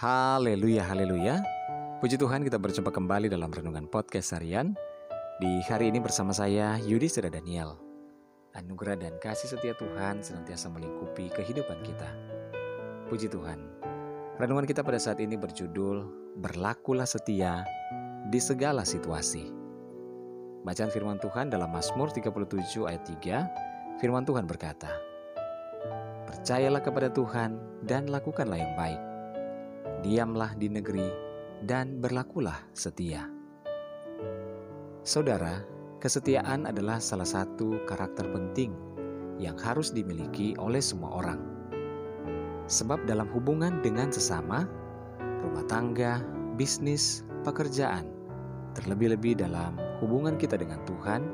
Haleluya, haleluya. Puji Tuhan kita berjumpa kembali dalam Renungan Podcast Harian. Di hari ini bersama saya Yudi Seda Daniel. Anugerah dan kasih setia Tuhan senantiasa melingkupi kehidupan kita. Puji Tuhan. Renungan kita pada saat ini berjudul Berlakulah setia di segala situasi. Bacaan firman Tuhan dalam Mazmur 37 ayat 3, firman Tuhan berkata, Percayalah kepada Tuhan dan lakukanlah yang baik diamlah di negeri, dan berlakulah setia. Saudara, kesetiaan adalah salah satu karakter penting yang harus dimiliki oleh semua orang. Sebab dalam hubungan dengan sesama, rumah tangga, bisnis, pekerjaan, terlebih-lebih dalam hubungan kita dengan Tuhan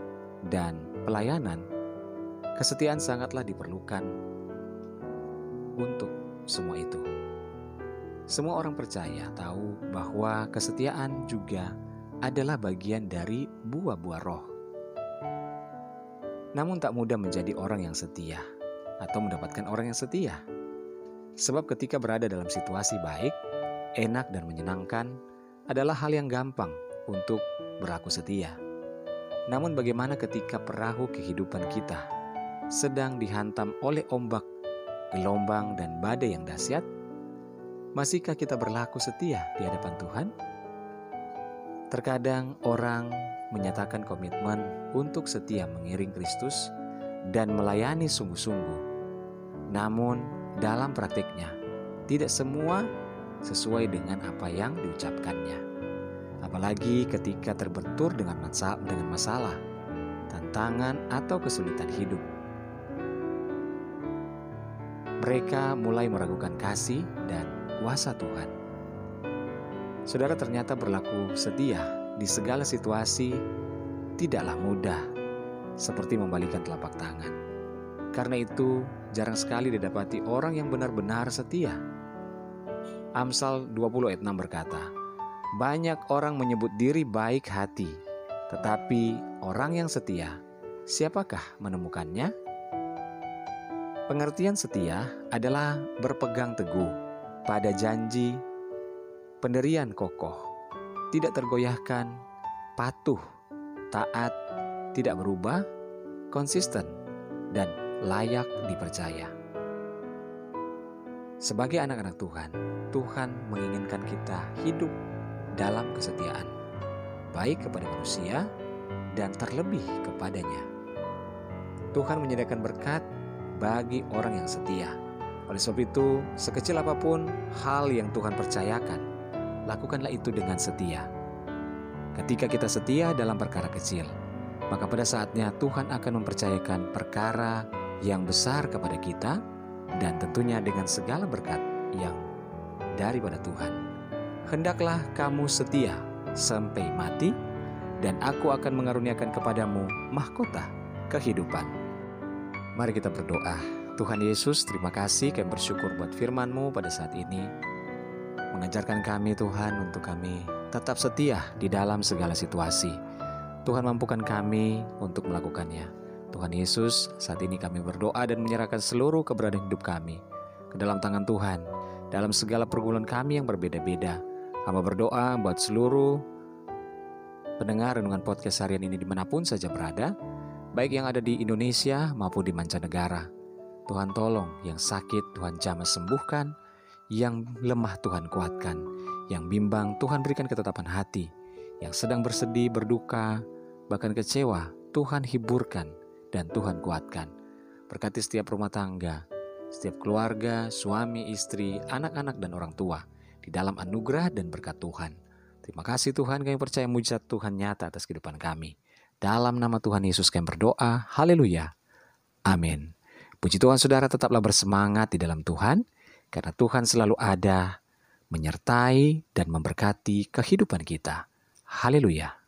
dan pelayanan, kesetiaan sangatlah diperlukan untuk semua itu. Semua orang percaya tahu bahwa kesetiaan juga adalah bagian dari buah-buah roh. Namun tak mudah menjadi orang yang setia atau mendapatkan orang yang setia. Sebab ketika berada dalam situasi baik, enak dan menyenangkan adalah hal yang gampang untuk berlaku setia. Namun bagaimana ketika perahu kehidupan kita sedang dihantam oleh ombak, gelombang dan badai yang dahsyat? Masihkah kita berlaku setia di hadapan Tuhan? Terkadang orang menyatakan komitmen untuk setia mengiring Kristus dan melayani sungguh-sungguh. Namun, dalam praktiknya, tidak semua sesuai dengan apa yang diucapkannya. Apalagi ketika terbentur dengan masalah, dengan masalah, tantangan, atau kesulitan hidup. Mereka mulai meragukan kasih dan kuasa Tuhan. Saudara ternyata berlaku setia di segala situasi tidaklah mudah seperti membalikan telapak tangan. Karena itu jarang sekali didapati orang yang benar-benar setia. Amsal 20 ayat 6 berkata, Banyak orang menyebut diri baik hati, tetapi orang yang setia, siapakah menemukannya? Pengertian setia adalah berpegang teguh pada janji penderian kokoh, tidak tergoyahkan, patuh, taat, tidak berubah, konsisten, dan layak dipercaya. Sebagai anak-anak Tuhan, Tuhan menginginkan kita hidup dalam kesetiaan, baik kepada manusia dan terlebih kepadanya. Tuhan menyediakan berkat bagi orang yang setia oleh sebab itu, sekecil apa pun hal yang Tuhan percayakan, lakukanlah itu dengan setia. Ketika kita setia dalam perkara kecil, maka pada saatnya Tuhan akan mempercayakan perkara yang besar kepada kita dan tentunya dengan segala berkat yang daripada Tuhan. Hendaklah kamu setia sampai mati dan aku akan mengaruniakan kepadamu mahkota kehidupan. Mari kita berdoa. Tuhan Yesus, terima kasih kami bersyukur buat firman-Mu pada saat ini. Mengajarkan kami Tuhan untuk kami tetap setia di dalam segala situasi. Tuhan mampukan kami untuk melakukannya. Tuhan Yesus, saat ini kami berdoa dan menyerahkan seluruh keberadaan hidup kami ke dalam tangan Tuhan. Dalam segala pergumulan kami yang berbeda-beda. Hamba berdoa buat seluruh pendengar renungan podcast harian ini di mana pun saja berada, baik yang ada di Indonesia maupun di mancanegara. Tuhan tolong, yang sakit Tuhan jamah sembuhkan, yang lemah Tuhan kuatkan, yang bimbang Tuhan berikan ketetapan hati, yang sedang bersedih, berduka, bahkan kecewa, Tuhan hiburkan dan Tuhan kuatkan. Berkati setiap rumah tangga, setiap keluarga, suami, istri, anak-anak, dan orang tua di dalam anugerah dan berkat Tuhan. Terima kasih Tuhan kami percaya mujizat Tuhan nyata atas kehidupan kami. Dalam nama Tuhan Yesus kami berdoa. Haleluya. Amin. Puji Tuhan saudara tetaplah bersemangat di dalam Tuhan, karena Tuhan selalu ada, menyertai dan memberkati kehidupan kita. Haleluya.